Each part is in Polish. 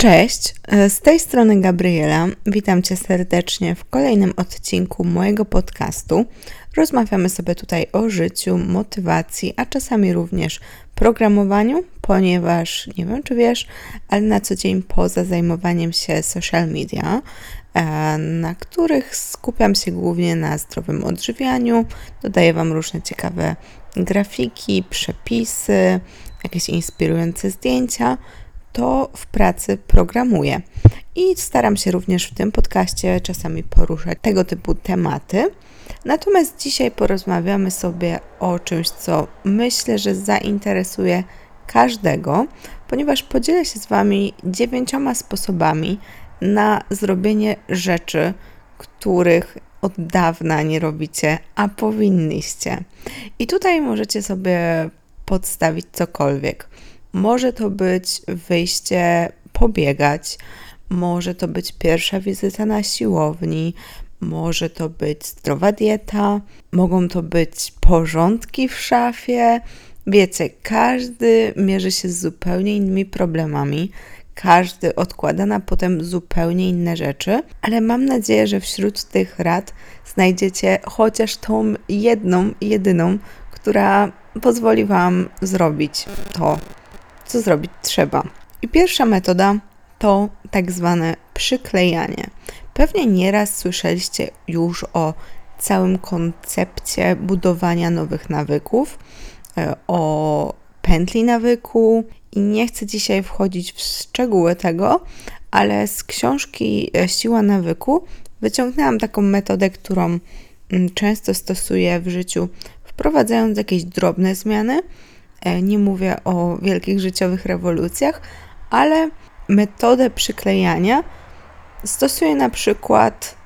Cześć, e, z tej strony Gabriela. Witam Cię serdecznie w kolejnym odcinku mojego podcastu. Rozmawiamy sobie tutaj o życiu, motywacji, a czasami również programowaniu, ponieważ nie wiem, czy wiesz, ale na co dzień poza zajmowaniem się social media, e, na których skupiam się głównie na zdrowym odżywianiu, dodaję Wam różne ciekawe grafiki, przepisy, jakieś inspirujące zdjęcia to w pracy programuję. I staram się również w tym podcaście czasami poruszać tego typu tematy. Natomiast dzisiaj porozmawiamy sobie o czymś, co myślę, że zainteresuje każdego, ponieważ podzielę się z Wami dziewięcioma sposobami na zrobienie rzeczy, których od dawna nie robicie, a powinniście. I tutaj możecie sobie podstawić cokolwiek. Może to być wyjście pobiegać, może to być pierwsza wizyta na siłowni, może to być zdrowa dieta, mogą to być porządki w szafie. Wiecie, każdy mierzy się z zupełnie innymi problemami, każdy odkłada na potem zupełnie inne rzeczy, ale mam nadzieję, że wśród tych rad znajdziecie chociaż tą jedną, jedyną, która pozwoli Wam zrobić to, co zrobić trzeba. I pierwsza metoda to tak zwane przyklejanie. Pewnie nieraz słyszeliście już o całym koncepcie budowania nowych nawyków, e, o pętli nawyku i nie chcę dzisiaj wchodzić w szczegóły tego, ale z książki e, Siła nawyku wyciągnęłam taką metodę, którą mm, często stosuję w życiu, wprowadzając jakieś drobne zmiany, nie mówię o wielkich życiowych rewolucjach, ale metodę przyklejania stosuję na przykład,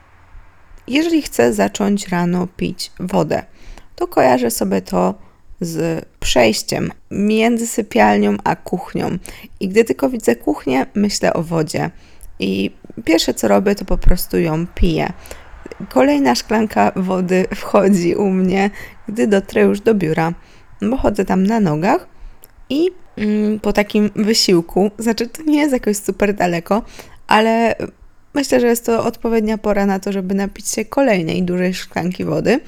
jeżeli chcę zacząć rano pić wodę, to kojarzę sobie to z przejściem między sypialnią a kuchnią. I gdy tylko widzę kuchnię, myślę o wodzie. I pierwsze co robię, to po prostu ją piję. Kolejna szklanka wody wchodzi u mnie, gdy dotrę już do biura bo chodzę tam na nogach i mm, po takim wysiłku, znaczy to nie jest jakoś super daleko, ale myślę, że jest to odpowiednia pora na to, żeby napić się kolejnej dużej szklanki wody,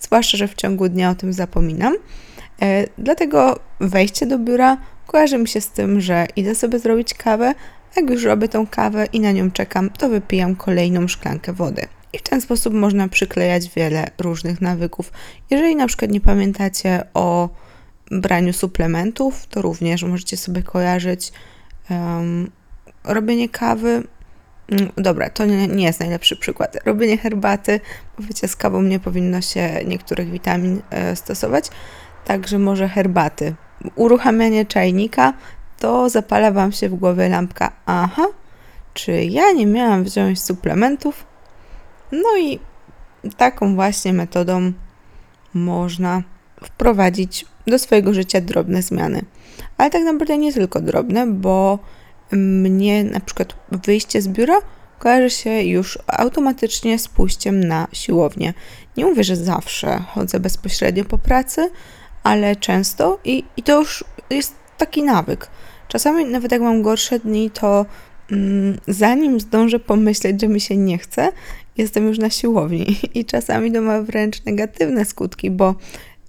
zwłaszcza, że w ciągu dnia o tym zapominam. E, dlatego wejście do biura kojarzy mi się z tym, że idę sobie zrobić kawę, jak już robię tą kawę i na nią czekam, to wypijam kolejną szklankę wody. I w ten sposób można przyklejać wiele różnych nawyków. Jeżeli na przykład nie pamiętacie o braniu suplementów, to również możecie sobie kojarzyć um, robienie kawy. Mm, dobra, to nie, nie, jest najlepszy przykład. Robienie herbaty, bo wiecie, z kawą nie powinno się niektórych witamin e, stosować, także może herbaty. Uruchamianie czajnika, to zapala Wam się w głowie lampka. Aha, czy ja nie miałam wziąć suplementów? No i taką właśnie metodą można wprowadzić do swojego życia drobne zmiany. Ale tak naprawdę nie tylko drobne, bo mnie na przykład wyjście z biura kojarzy się już automatycznie z pójściem na siłownię. Nie mówię, że zawsze chodzę bezpośrednio po pracy, ale często i, i to już jest taki nawyk. Czasami nawet jak mam gorsze dni, to mm, zanim zdążę pomyśleć, że mi się nie chce, jestem już na siłowni i czasami to ma wręcz negatywne skutki, bo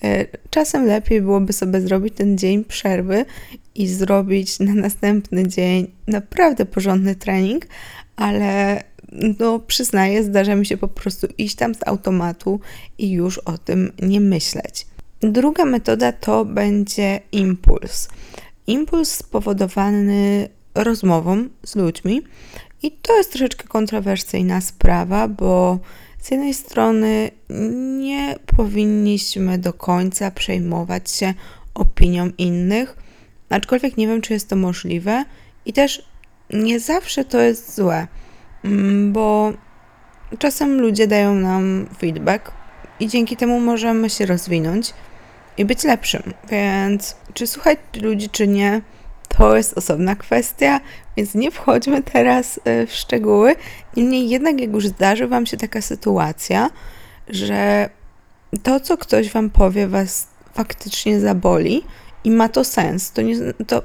e, czasem lepiej byłoby sobie zrobić ten dzień przerwy i zrobić na następny dzień naprawdę porządny trening, ale no przyznaję, zdarza mi się po prostu iść tam z automatu i już o tym nie myśleć. Druga metoda to będzie impuls. Impuls spowodowany rozmową z ludźmi, i to jest troszeczkę kontrowersyjna sprawa, bo z jednej strony nie powinniśmy do końca przejmować się opinią innych, aczkolwiek nie wiem, czy jest to możliwe i też nie zawsze to jest złe, mm, bo czasem ludzie dają nam feedback i dzięki temu możemy się rozwinąć i być lepszym. Więc czy słuchać ludzi, czy nie, to jest osobna kwestia, więc nie wchodźmy teraz e, w szczegóły. Niemniej jednak, jak już zdarzy Wam się taka sytuacja, że to, co ktoś Wam powie, Was faktycznie zaboli i ma to sens. To, nie, to,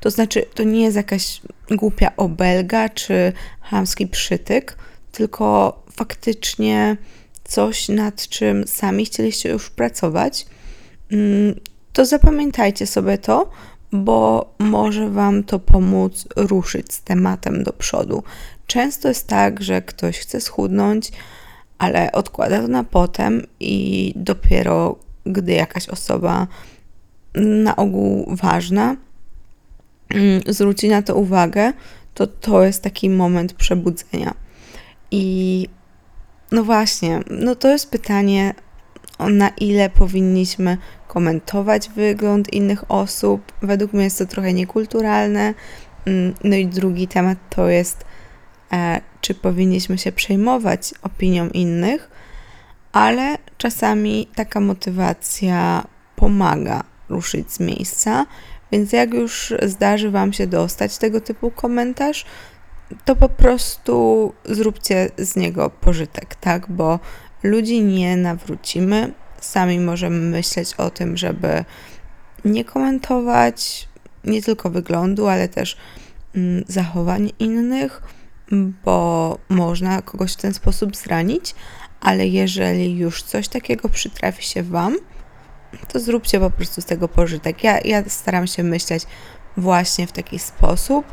to znaczy, to nie jest jakaś głupia obelga czy chamski przytyk, tylko faktycznie coś, nad czym sami chcieliście już pracować, mm, to zapamiętajcie sobie to, bo może Wam to pomóc ruszyć z tematem do przodu. Często jest tak, że ktoś chce schudnąć, ale odkłada to na potem i dopiero gdy jakaś osoba na ogół ważna mm, zwróci na to uwagę, to to jest taki moment przebudzenia. I no właśnie, no to jest pytanie, na ile powinniśmy komentować wygląd innych osób. Według mnie jest to trochę niekulturalne. Mm, no i drugi temat to jest, e, czy powinniśmy się przejmować opinią innych, ale czasami taka motywacja pomaga ruszyć z miejsca. Więc jak już zdarzy Wam się dostać tego typu komentarz, to po prostu zróbcie z niego pożytek, tak? Bo ludzi nie nawrócimy. Sami możemy myśleć o tym, żeby nie komentować nie tylko wyglądu, ale też mm, zachowań innych, bo można kogoś w ten sposób zranić, ale jeżeli już coś takiego przytrafi się Wam, to zróbcie po prostu z tego pożytek. Ja, ja staram się myśleć właśnie w taki sposób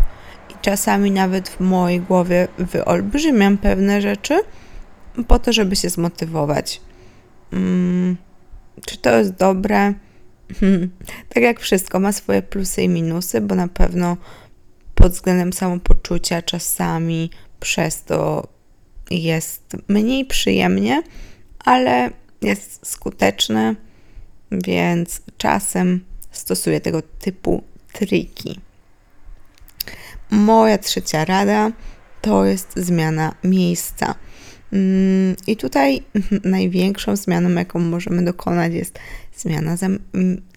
i czasami nawet w mojej głowie wyolbrzymiam pewne rzeczy po to, żeby się zmotywować. Hmm, czy to jest dobre? Hmm. Tak jak wszystko, ma swoje plusy i minusy, bo na pewno pod względem samopoczucia czasami przez to jest mniej przyjemnie, ale jest skuteczne, więc czasem stosuję tego typu triki. Moja trzecia rada to jest zmiana miejsca. Mm, I tutaj największą zmianą, jaką możemy dokonać, jest zmiana,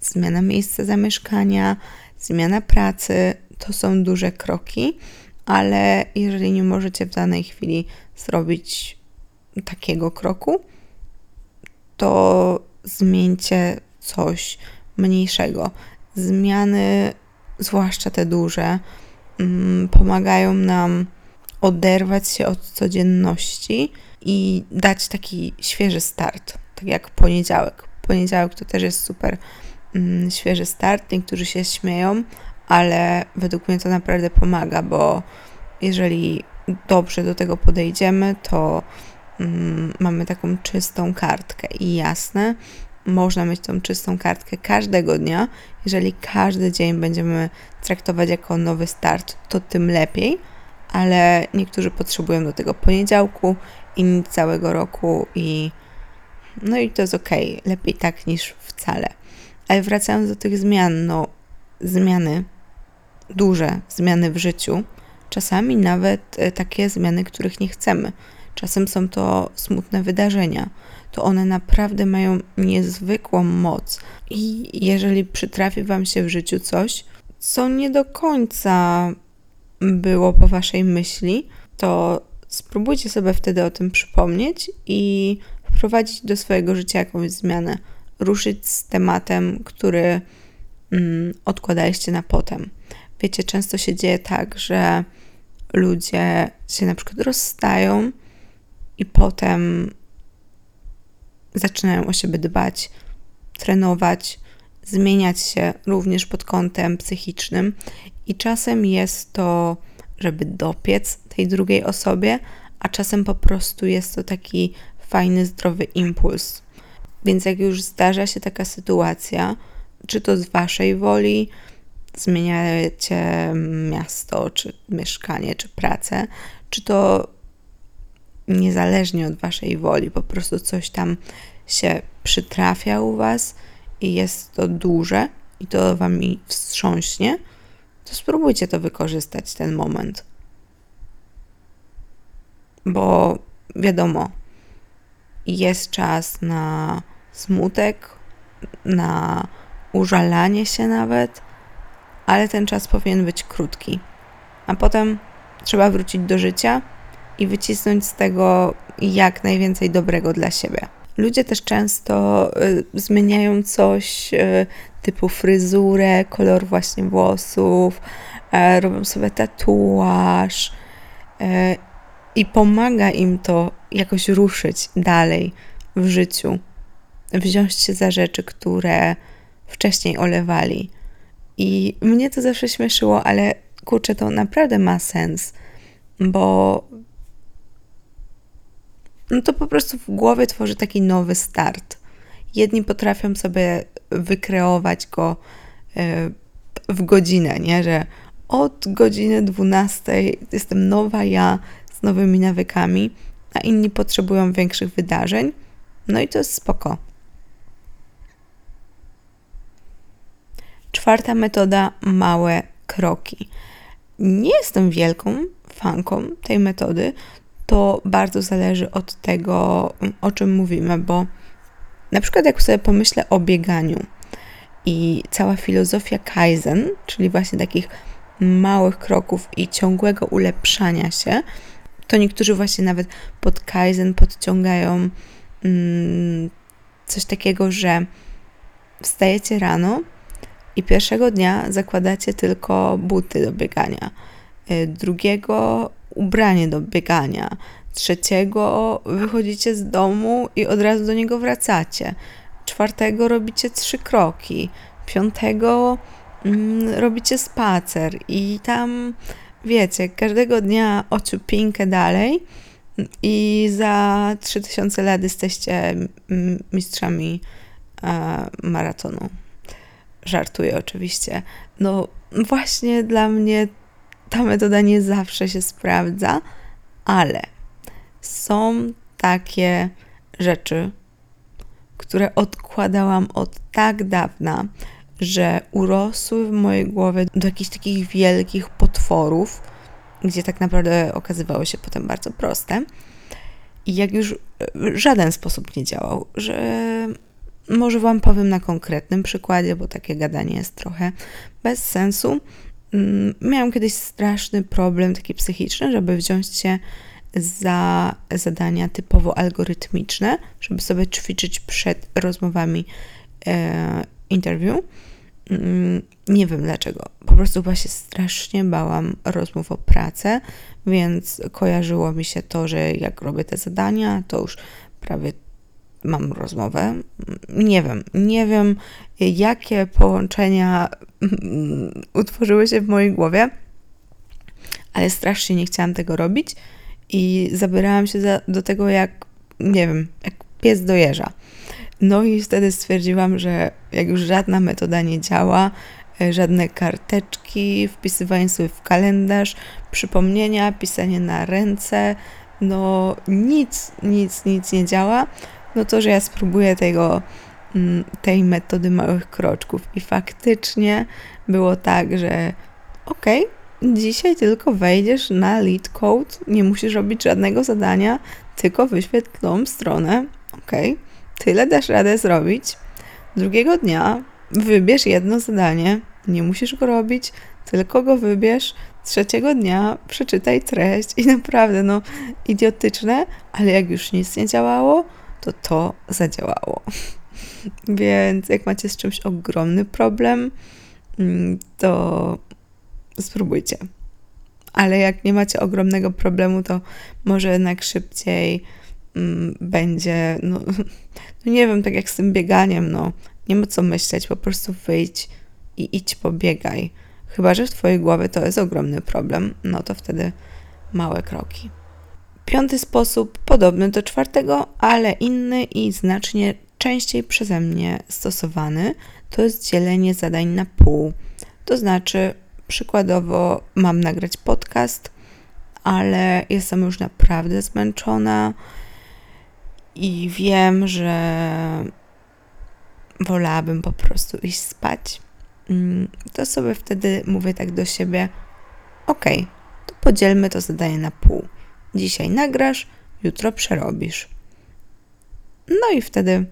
zmiana miejsca zamieszkania, zmiana pracy. To są duże kroki, ale jeżeli nie możecie w danej chwili zrobić takiego kroku, to zmieńcie coś mniejszego. Zmiany, zwłaszcza te duże, mm, pomagają nam oderwać się od codzienności i dać taki świeży start, tak jak poniedziałek. Poniedziałek to też jest super mm, świeży start. Niektórzy się śmieją, ale według mnie to naprawdę pomaga, bo jeżeli dobrze do tego podejdziemy, to mm, mamy taką czystą kartkę i jasne, można mieć tą czystą kartkę każdego dnia. Jeżeli każdy dzień będziemy traktować jako nowy start, to tym lepiej, ale niektórzy potrzebują do tego poniedziałku, inni całego roku i no i to jest ok, lepiej tak niż wcale. Ale wracając do tych zmian, no zmiany, duże zmiany w życiu, czasami nawet e, takie zmiany, których nie chcemy. Czasem są to smutne wydarzenia. To one naprawdę mają niezwykłą moc. I jeżeli przytrafi Wam się w życiu coś, co nie do końca było po Waszej myśli, to spróbujcie sobie wtedy o tym przypomnieć i wprowadzić do swojego życia jakąś zmianę. Ruszyć z tematem, który mm, odkładaliście na potem. Wiecie, często się dzieje tak, że ludzie się na przykład rozstają i potem zaczynają o siebie dbać, trenować, zmieniać się również pod kątem psychicznym, i czasem jest to, żeby dopiec tej drugiej osobie, a czasem po prostu jest to taki fajny, zdrowy impuls. Więc jak już zdarza się taka sytuacja, czy to z waszej woli, zmieniacie miasto, czy mieszkanie, czy pracę, czy to niezależnie od waszej woli, po prostu coś tam się przytrafia u was i jest to duże i to wami wstrząśnie, to spróbujcie to wykorzystać, ten moment. Bo wiadomo, jest czas na smutek, na użalanie się nawet, ale ten czas powinien być krótki. A potem trzeba wrócić do życia i wycisnąć z tego jak najwięcej dobrego dla siebie. Ludzie też często y, zmieniają coś y, typu fryzurę, kolor właśnie włosów, e, robią sobie tatuaż e, i pomaga im to jakoś ruszyć dalej w życiu, wziąć się za rzeczy, które wcześniej olewali. I mnie to zawsze śmieszyło, ale kurczę, to naprawdę ma sens, bo no to po prostu w głowie tworzy taki nowy start. Jedni potrafią sobie wykreować go e, w godzinę, nie? Że od godziny 12 jestem nowa ja z nowymi nawykami, a inni potrzebują większych wydarzeń. No i to jest spoko. Czwarta metoda małe kroki. Nie jestem wielką fanką tej metody. To bardzo zależy od tego, o czym mówimy, bo na przykład jak sobie pomyślę o bieganiu i cała filozofia Kaizen, czyli właśnie takich małych kroków i ciągłego ulepszania się, to niektórzy właśnie nawet pod Kaizen podciągają mm, coś takiego, że wstajecie rano i pierwszego dnia zakładacie tylko buty do biegania, y, drugiego ubranie do biegania, trzeciego wychodzicie z domu i od razu do niego wracacie, czwartego robicie trzy kroki, piątego mm, robicie spacer i tam wiecie, każdego dnia ociupinkę dalej i za 3000 lat jesteście mistrzami e, maratonu. Żartuję oczywiście. No właśnie dla mnie ta metoda nie zawsze się sprawdza, ale są takie rzeczy, które odkładałam od tak dawna, że urosły w mojej głowie do jakichś takich wielkich potworów, gdzie tak naprawdę okazywały się potem bardzo proste. I jak już w żaden sposób nie działał, że może Wam powiem na konkretnym przykładzie, bo takie gadanie jest trochę bez sensu. Mm, miałam kiedyś straszny problem taki psychiczny, żeby wziąć się za zadania typowo algorytmiczne, żeby sobie ćwiczyć przed rozmowami e, interview. Mm, nie wiem dlaczego. Po prostu chyba się strasznie bałam rozmów o pracę, więc kojarzyło mi się to, że jak robię te zadania, to już prawie mam rozmowę. Nie wiem, nie wiem, jakie połączenia utworzyły się w mojej głowie, ale strasznie nie chciałam tego robić i zabierałam się za, do tego jak, nie wiem, jak pies do jeża. No i wtedy stwierdziłam, że jak już żadna metoda nie działa, e, żadne karteczki, wpisywanie sobie w kalendarz, przypomnienia, pisanie na ręce, no nic, nic, nic nie działa, no to, że ja spróbuję tego, mm, tej metody małych kroczków. I faktycznie było tak, że okej, okay, dzisiaj tylko wejdziesz na lead code, nie musisz robić żadnego zadania, tylko wyświetl stronę, okej, okay, tyle dasz radę zrobić. Drugiego dnia wybierz jedno zadanie, nie musisz go robić, tylko go wybierz. Trzeciego dnia przeczytaj treść i naprawdę, no, idiotyczne, ale jak już nic nie działało, to to zadziałało. Więc jak macie z czymś ogromny problem, mm, to spróbujcie. Ale jak nie macie ogromnego problemu, to może jednak szybciej mm, będzie, no, no nie wiem, tak jak z tym bieganiem, no nie ma co myśleć, po prostu wyjdź i idź pobiegaj. Chyba, że w twojej głowie to jest ogromny problem, no to wtedy małe kroki. Piąty sposób, podobny do czwartego, ale inny i znacznie częściej przeze mnie stosowany, to jest dzielenie zadań na pół. To znaczy, przykładowo, mam nagrać podcast, ale jestem już naprawdę zmęczona i wiem, że wolałabym po prostu iść spać. Mm, to sobie wtedy mówię tak do siebie: OK, to podzielmy to zadanie na pół. Dzisiaj nagrasz, jutro przerobisz. No i wtedy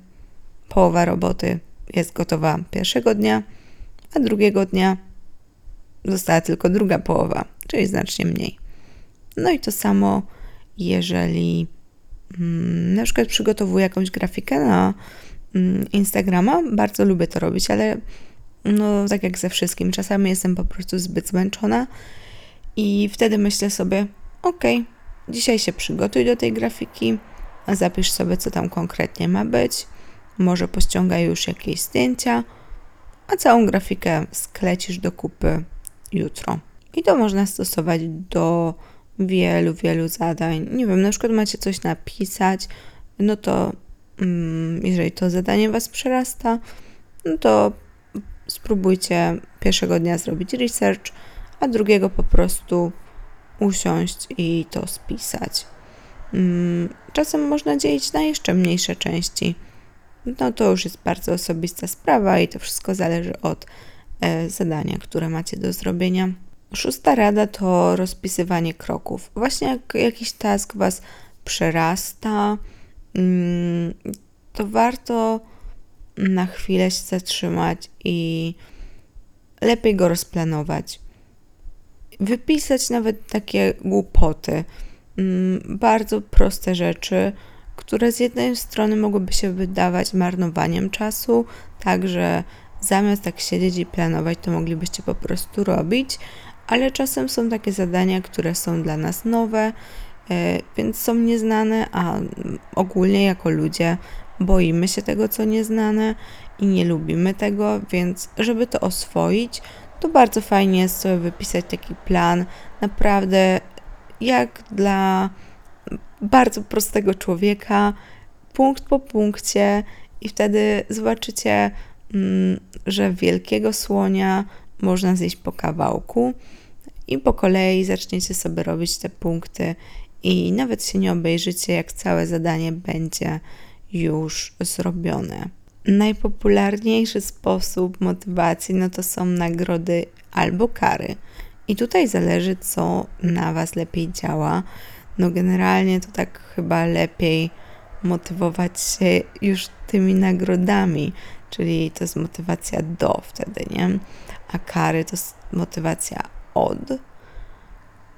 połowa roboty jest gotowa pierwszego dnia, a drugiego dnia została tylko druga połowa, czyli znacznie mniej. No i to samo, jeżeli mm, na przykład przygotowuję jakąś grafikę na mm, Instagrama, bardzo lubię to robić, ale no tak jak ze wszystkim, czasami jestem po prostu zbyt zmęczona i wtedy myślę sobie, ok, dzisiaj się przygotuj do tej grafiki, zapisz sobie, co tam konkretnie ma być, może pościągaj już jakieś zdjęcia, a całą grafikę sklecisz do kupy jutro. I to można stosować do wielu, wielu zadań. Nie wiem, na przykład macie coś napisać, no to mm, jeżeli to zadanie Was przerasta, no to spróbujcie pierwszego dnia zrobić research, a drugiego po prostu usiąść i to spisać. Mm, czasem można dzielić na jeszcze mniejsze części. No to już jest bardzo osobista sprawa i to wszystko zależy od zadania, które macie do zrobienia. Szósta rada to rozpisywanie kroków. Właśnie jak jakiś task Was przerasta, mm, to warto na chwilę się zatrzymać i lepiej go rozplanować. Wypisać nawet takie głupoty, mm, bardzo proste rzeczy, które z jednej strony mogłyby się wydawać marnowaniem czasu, także zamiast tak siedzieć i planować, to moglibyście po prostu robić, ale czasem są takie zadania, które są dla nas nowe, e, więc są nieznane, a ogólnie jako ludzie boimy się tego, co nieznane i nie lubimy tego, więc żeby to oswoić, to bardzo fajnie jest sobie wypisać taki plan, naprawdę jak dla bardzo prostego człowieka, punkt po punkcie, i wtedy zobaczycie, że wielkiego słonia można zjeść po kawałku, i po kolei zaczniecie sobie robić te punkty, i nawet się nie obejrzycie, jak całe zadanie będzie już zrobione. Najpopularniejszy sposób motywacji no to są nagrody albo kary. I tutaj zależy, co na Was lepiej działa. No, generalnie to tak chyba lepiej motywować się już tymi nagrodami, czyli to jest motywacja do wtedy, nie? A kary to jest motywacja od.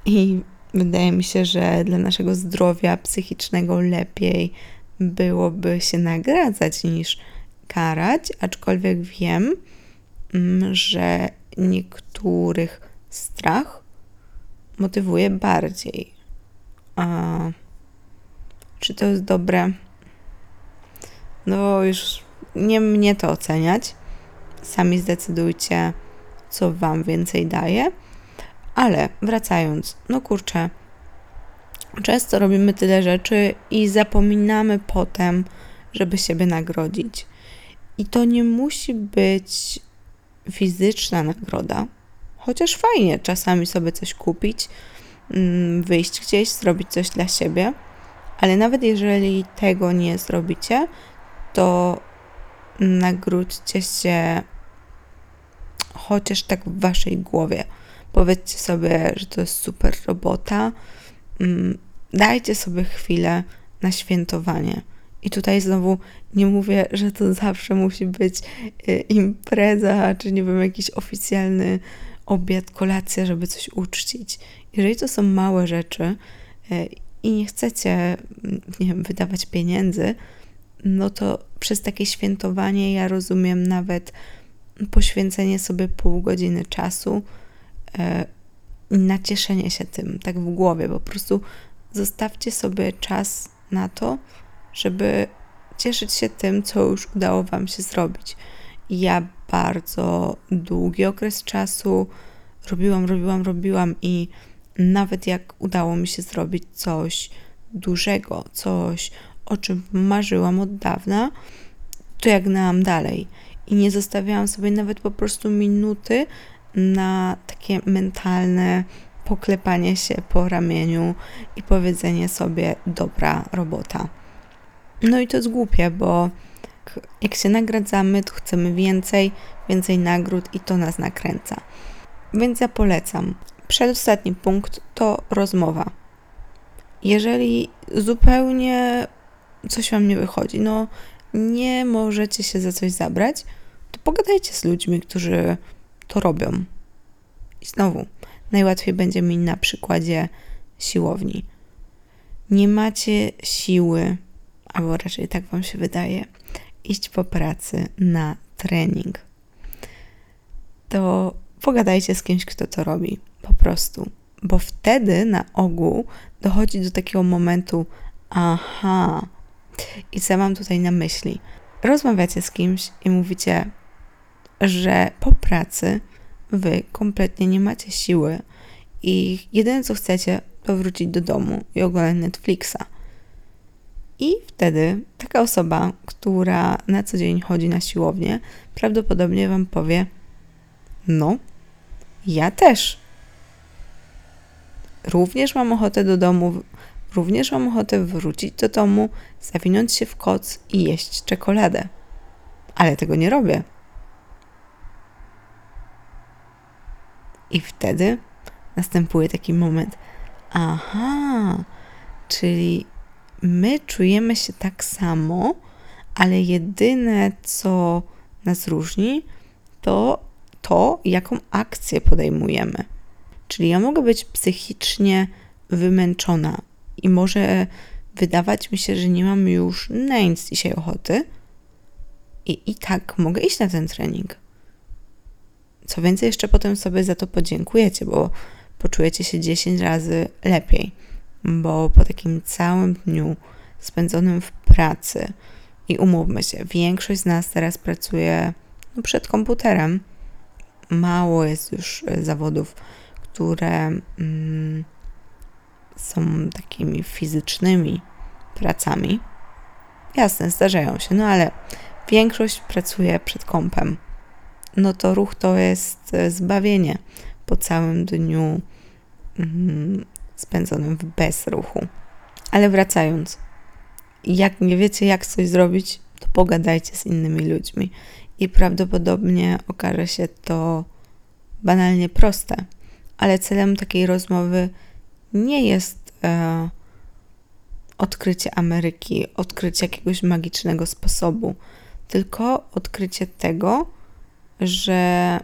I wydaje mi się, że dla naszego zdrowia psychicznego lepiej byłoby się nagradzać niż karać, aczkolwiek wiem, mm, że niektórych strach motywuje bardziej. A czy to jest dobre? No, już nie mnie to oceniać. Sami zdecydujcie, co Wam więcej daje. Ale wracając, no kurczę, Często robimy tyle rzeczy i zapominamy potem, żeby siebie nagrodzić. I to nie musi być fizyczna nagroda, chociaż fajnie czasami sobie coś kupić, mm, wyjść gdzieś, zrobić coś dla siebie, ale nawet jeżeli tego nie zrobicie, to nagródźcie się chociaż tak w waszej głowie. Powiedzcie sobie, że to jest super robota, Mm, dajcie sobie chwilę na świętowanie. I tutaj znowu nie mówię, że to zawsze musi być y, impreza, czy nie wiem, jakiś oficjalny obiad, kolacja, żeby coś uczcić. Jeżeli to są małe rzeczy y, i nie chcecie, mm, nie wiem, wydawać pieniędzy, no to przez takie świętowanie ja rozumiem nawet poświęcenie sobie pół godziny czasu y, nacieszenie się tym, tak w głowie. Po prostu zostawcie sobie czas na to, żeby cieszyć się tym, co już udało Wam się zrobić. Ja bardzo długi okres czasu robiłam, robiłam, robiłam i nawet jak udało mi się zrobić coś dużego, coś, o czym marzyłam od dawna, to jak gnałam dalej. I nie zostawiałam sobie nawet po prostu minuty na takie mentalne poklepanie się po ramieniu i powiedzenie sobie dobra robota. No i to jest głupie, bo jak się nagradzamy, to chcemy więcej, więcej nagród i to nas nakręca. Więc ja polecam. Przedostatni punkt to rozmowa. Jeżeli zupełnie coś wam nie wychodzi, no nie możecie się za coś zabrać, to pogadajcie z ludźmi, którzy to robią. I znowu, najłatwiej będzie mi na przykładzie siłowni. Nie macie siły, albo raczej tak Wam się wydaje, iść po pracy na trening. to pogadajcie z kimś, kto to robi. Po prostu. Bo wtedy na ogół dochodzi do takiego momentu, aha, i co mam tutaj na myśli? Rozmawiacie z kimś i mówicie, że po pracy wy kompletnie nie macie siły i jedyne co chcecie, to wrócić do domu i oglądać Netflixa. I wtedy taka osoba, która na co dzień chodzi na siłownię, prawdopodobnie Wam powie: No, ja też. Również mam ochotę do domu, również mam ochotę wrócić do domu, zawinąć się w koc i jeść czekoladę. Ale tego nie robię. I wtedy następuje taki moment: Aha, czyli my czujemy się tak samo, ale jedyne, co nas różni, to to, jaką akcję podejmujemy. Czyli ja mogę być psychicznie wymęczona i może wydawać mi się, że nie mam już na nic dzisiaj ochoty, i, i tak mogę iść na ten trening. Co więcej, jeszcze potem sobie za to podziękujecie, bo poczujecie się 10 razy lepiej, bo po takim całym dniu spędzonym w pracy i umówmy się, większość z nas teraz pracuje no, przed komputerem. Mało jest już e, zawodów, które mm, są takimi fizycznymi pracami. Jasne, zdarzają się, no ale większość pracuje przed kąpem. No to ruch to jest e, zbawienie po całym dniu mm, spędzonym w bezruchu. Ale wracając, jak nie wiecie, jak coś zrobić, to pogadajcie z innymi ludźmi i prawdopodobnie okaże się to banalnie proste. Ale celem takiej rozmowy nie jest e, odkrycie Ameryki, odkrycie jakiegoś magicznego sposobu, tylko odkrycie tego, że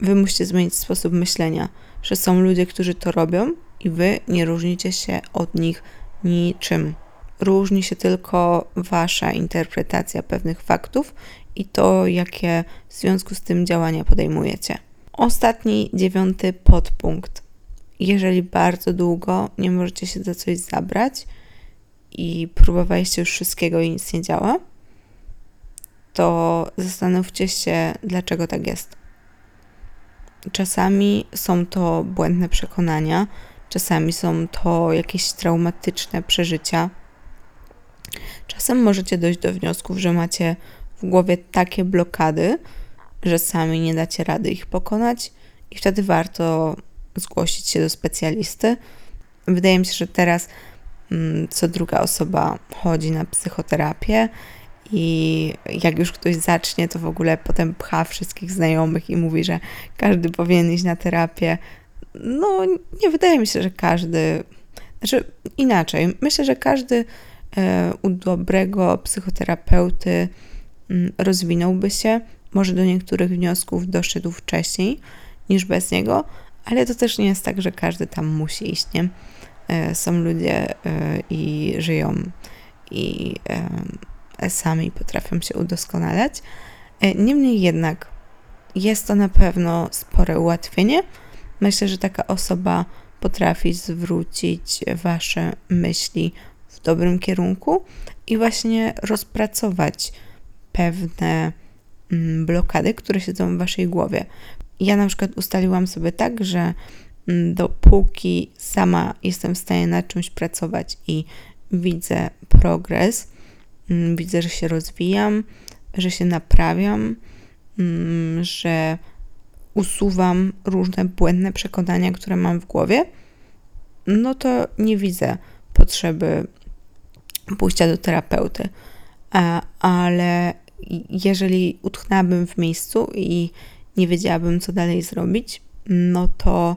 wy musicie zmienić sposób myślenia, że są ludzie, którzy to robią i wy nie różnicie się od nich niczym. Różni się tylko wasza interpretacja pewnych faktów i to, jakie w związku z tym działania podejmujecie. Ostatni, dziewiąty podpunkt. Jeżeli bardzo długo nie możecie się za coś zabrać i próbowaliście już wszystkiego i nic nie działa, to zastanówcie się, dlaczego tak jest. Czasami są to błędne przekonania, czasami są to jakieś traumatyczne przeżycia. Czasem możecie dojść do wniosków, że macie w głowie takie blokady, że sami nie dacie rady ich pokonać, i wtedy warto zgłosić się do specjalisty. Wydaje mi się, że teraz mm, co druga osoba chodzi na psychoterapię i jak już ktoś zacznie, to w ogóle potem pcha wszystkich znajomych i mówi, że każdy powinien iść na terapię. No, nie wydaje mi się, że każdy. Znaczy, inaczej. Myślę, że każdy e, u dobrego psychoterapeuty mm, rozwinąłby się. Może do niektórych wniosków doszedł wcześniej niż bez niego, ale to też nie jest tak, że każdy tam musi iść, nie? E, są ludzie e, i żyją i sami potrafią się udoskonalać. E, niemniej jednak jest to na pewno spore ułatwienie. Myślę, że taka osoba potrafi zwrócić Wasze myśli w dobrym kierunku i właśnie rozpracować pewne mm, blokady, które siedzą w Waszej głowie. Ja na przykład ustaliłam sobie tak, że mm, dopóki sama jestem w stanie nad czymś pracować i widzę progres, Mm, widzę, że się rozwijam, że się naprawiam, mm, że usuwam różne błędne przekonania, które mam w głowie, no to nie widzę potrzeby pójścia do terapeuty. Ale jeżeli utknęłabym w miejscu i nie wiedziałabym, co dalej zrobić, no to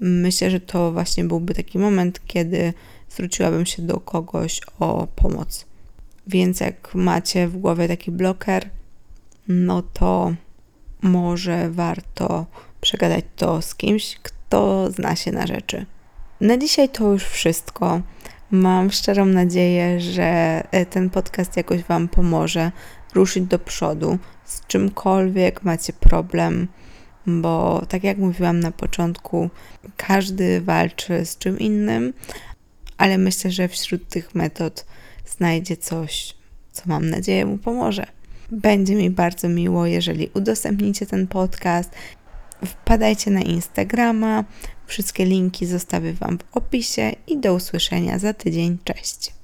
myślę, że to właśnie byłby taki moment, kiedy zwróciłabym się do kogoś o pomoc. Więc jak macie w głowie taki bloker, no to może warto przegadać to z kimś, kto zna się na rzeczy. Na dzisiaj to już wszystko. Mam szczerą nadzieję, że ten podcast jakoś Wam pomoże ruszyć do przodu z czymkolwiek macie problem. bo tak jak mówiłam na początku, każdy walczy z czym innym, ale myślę, że wśród tych metod znajdzie coś, co mam nadzieję mu pomoże. Będzie mi bardzo miło, jeżeli udostępnicie ten podcast. Wpadajcie na Instagrama. Wszystkie linki zostawię Wam w opisie i do usłyszenia za tydzień. Cześć.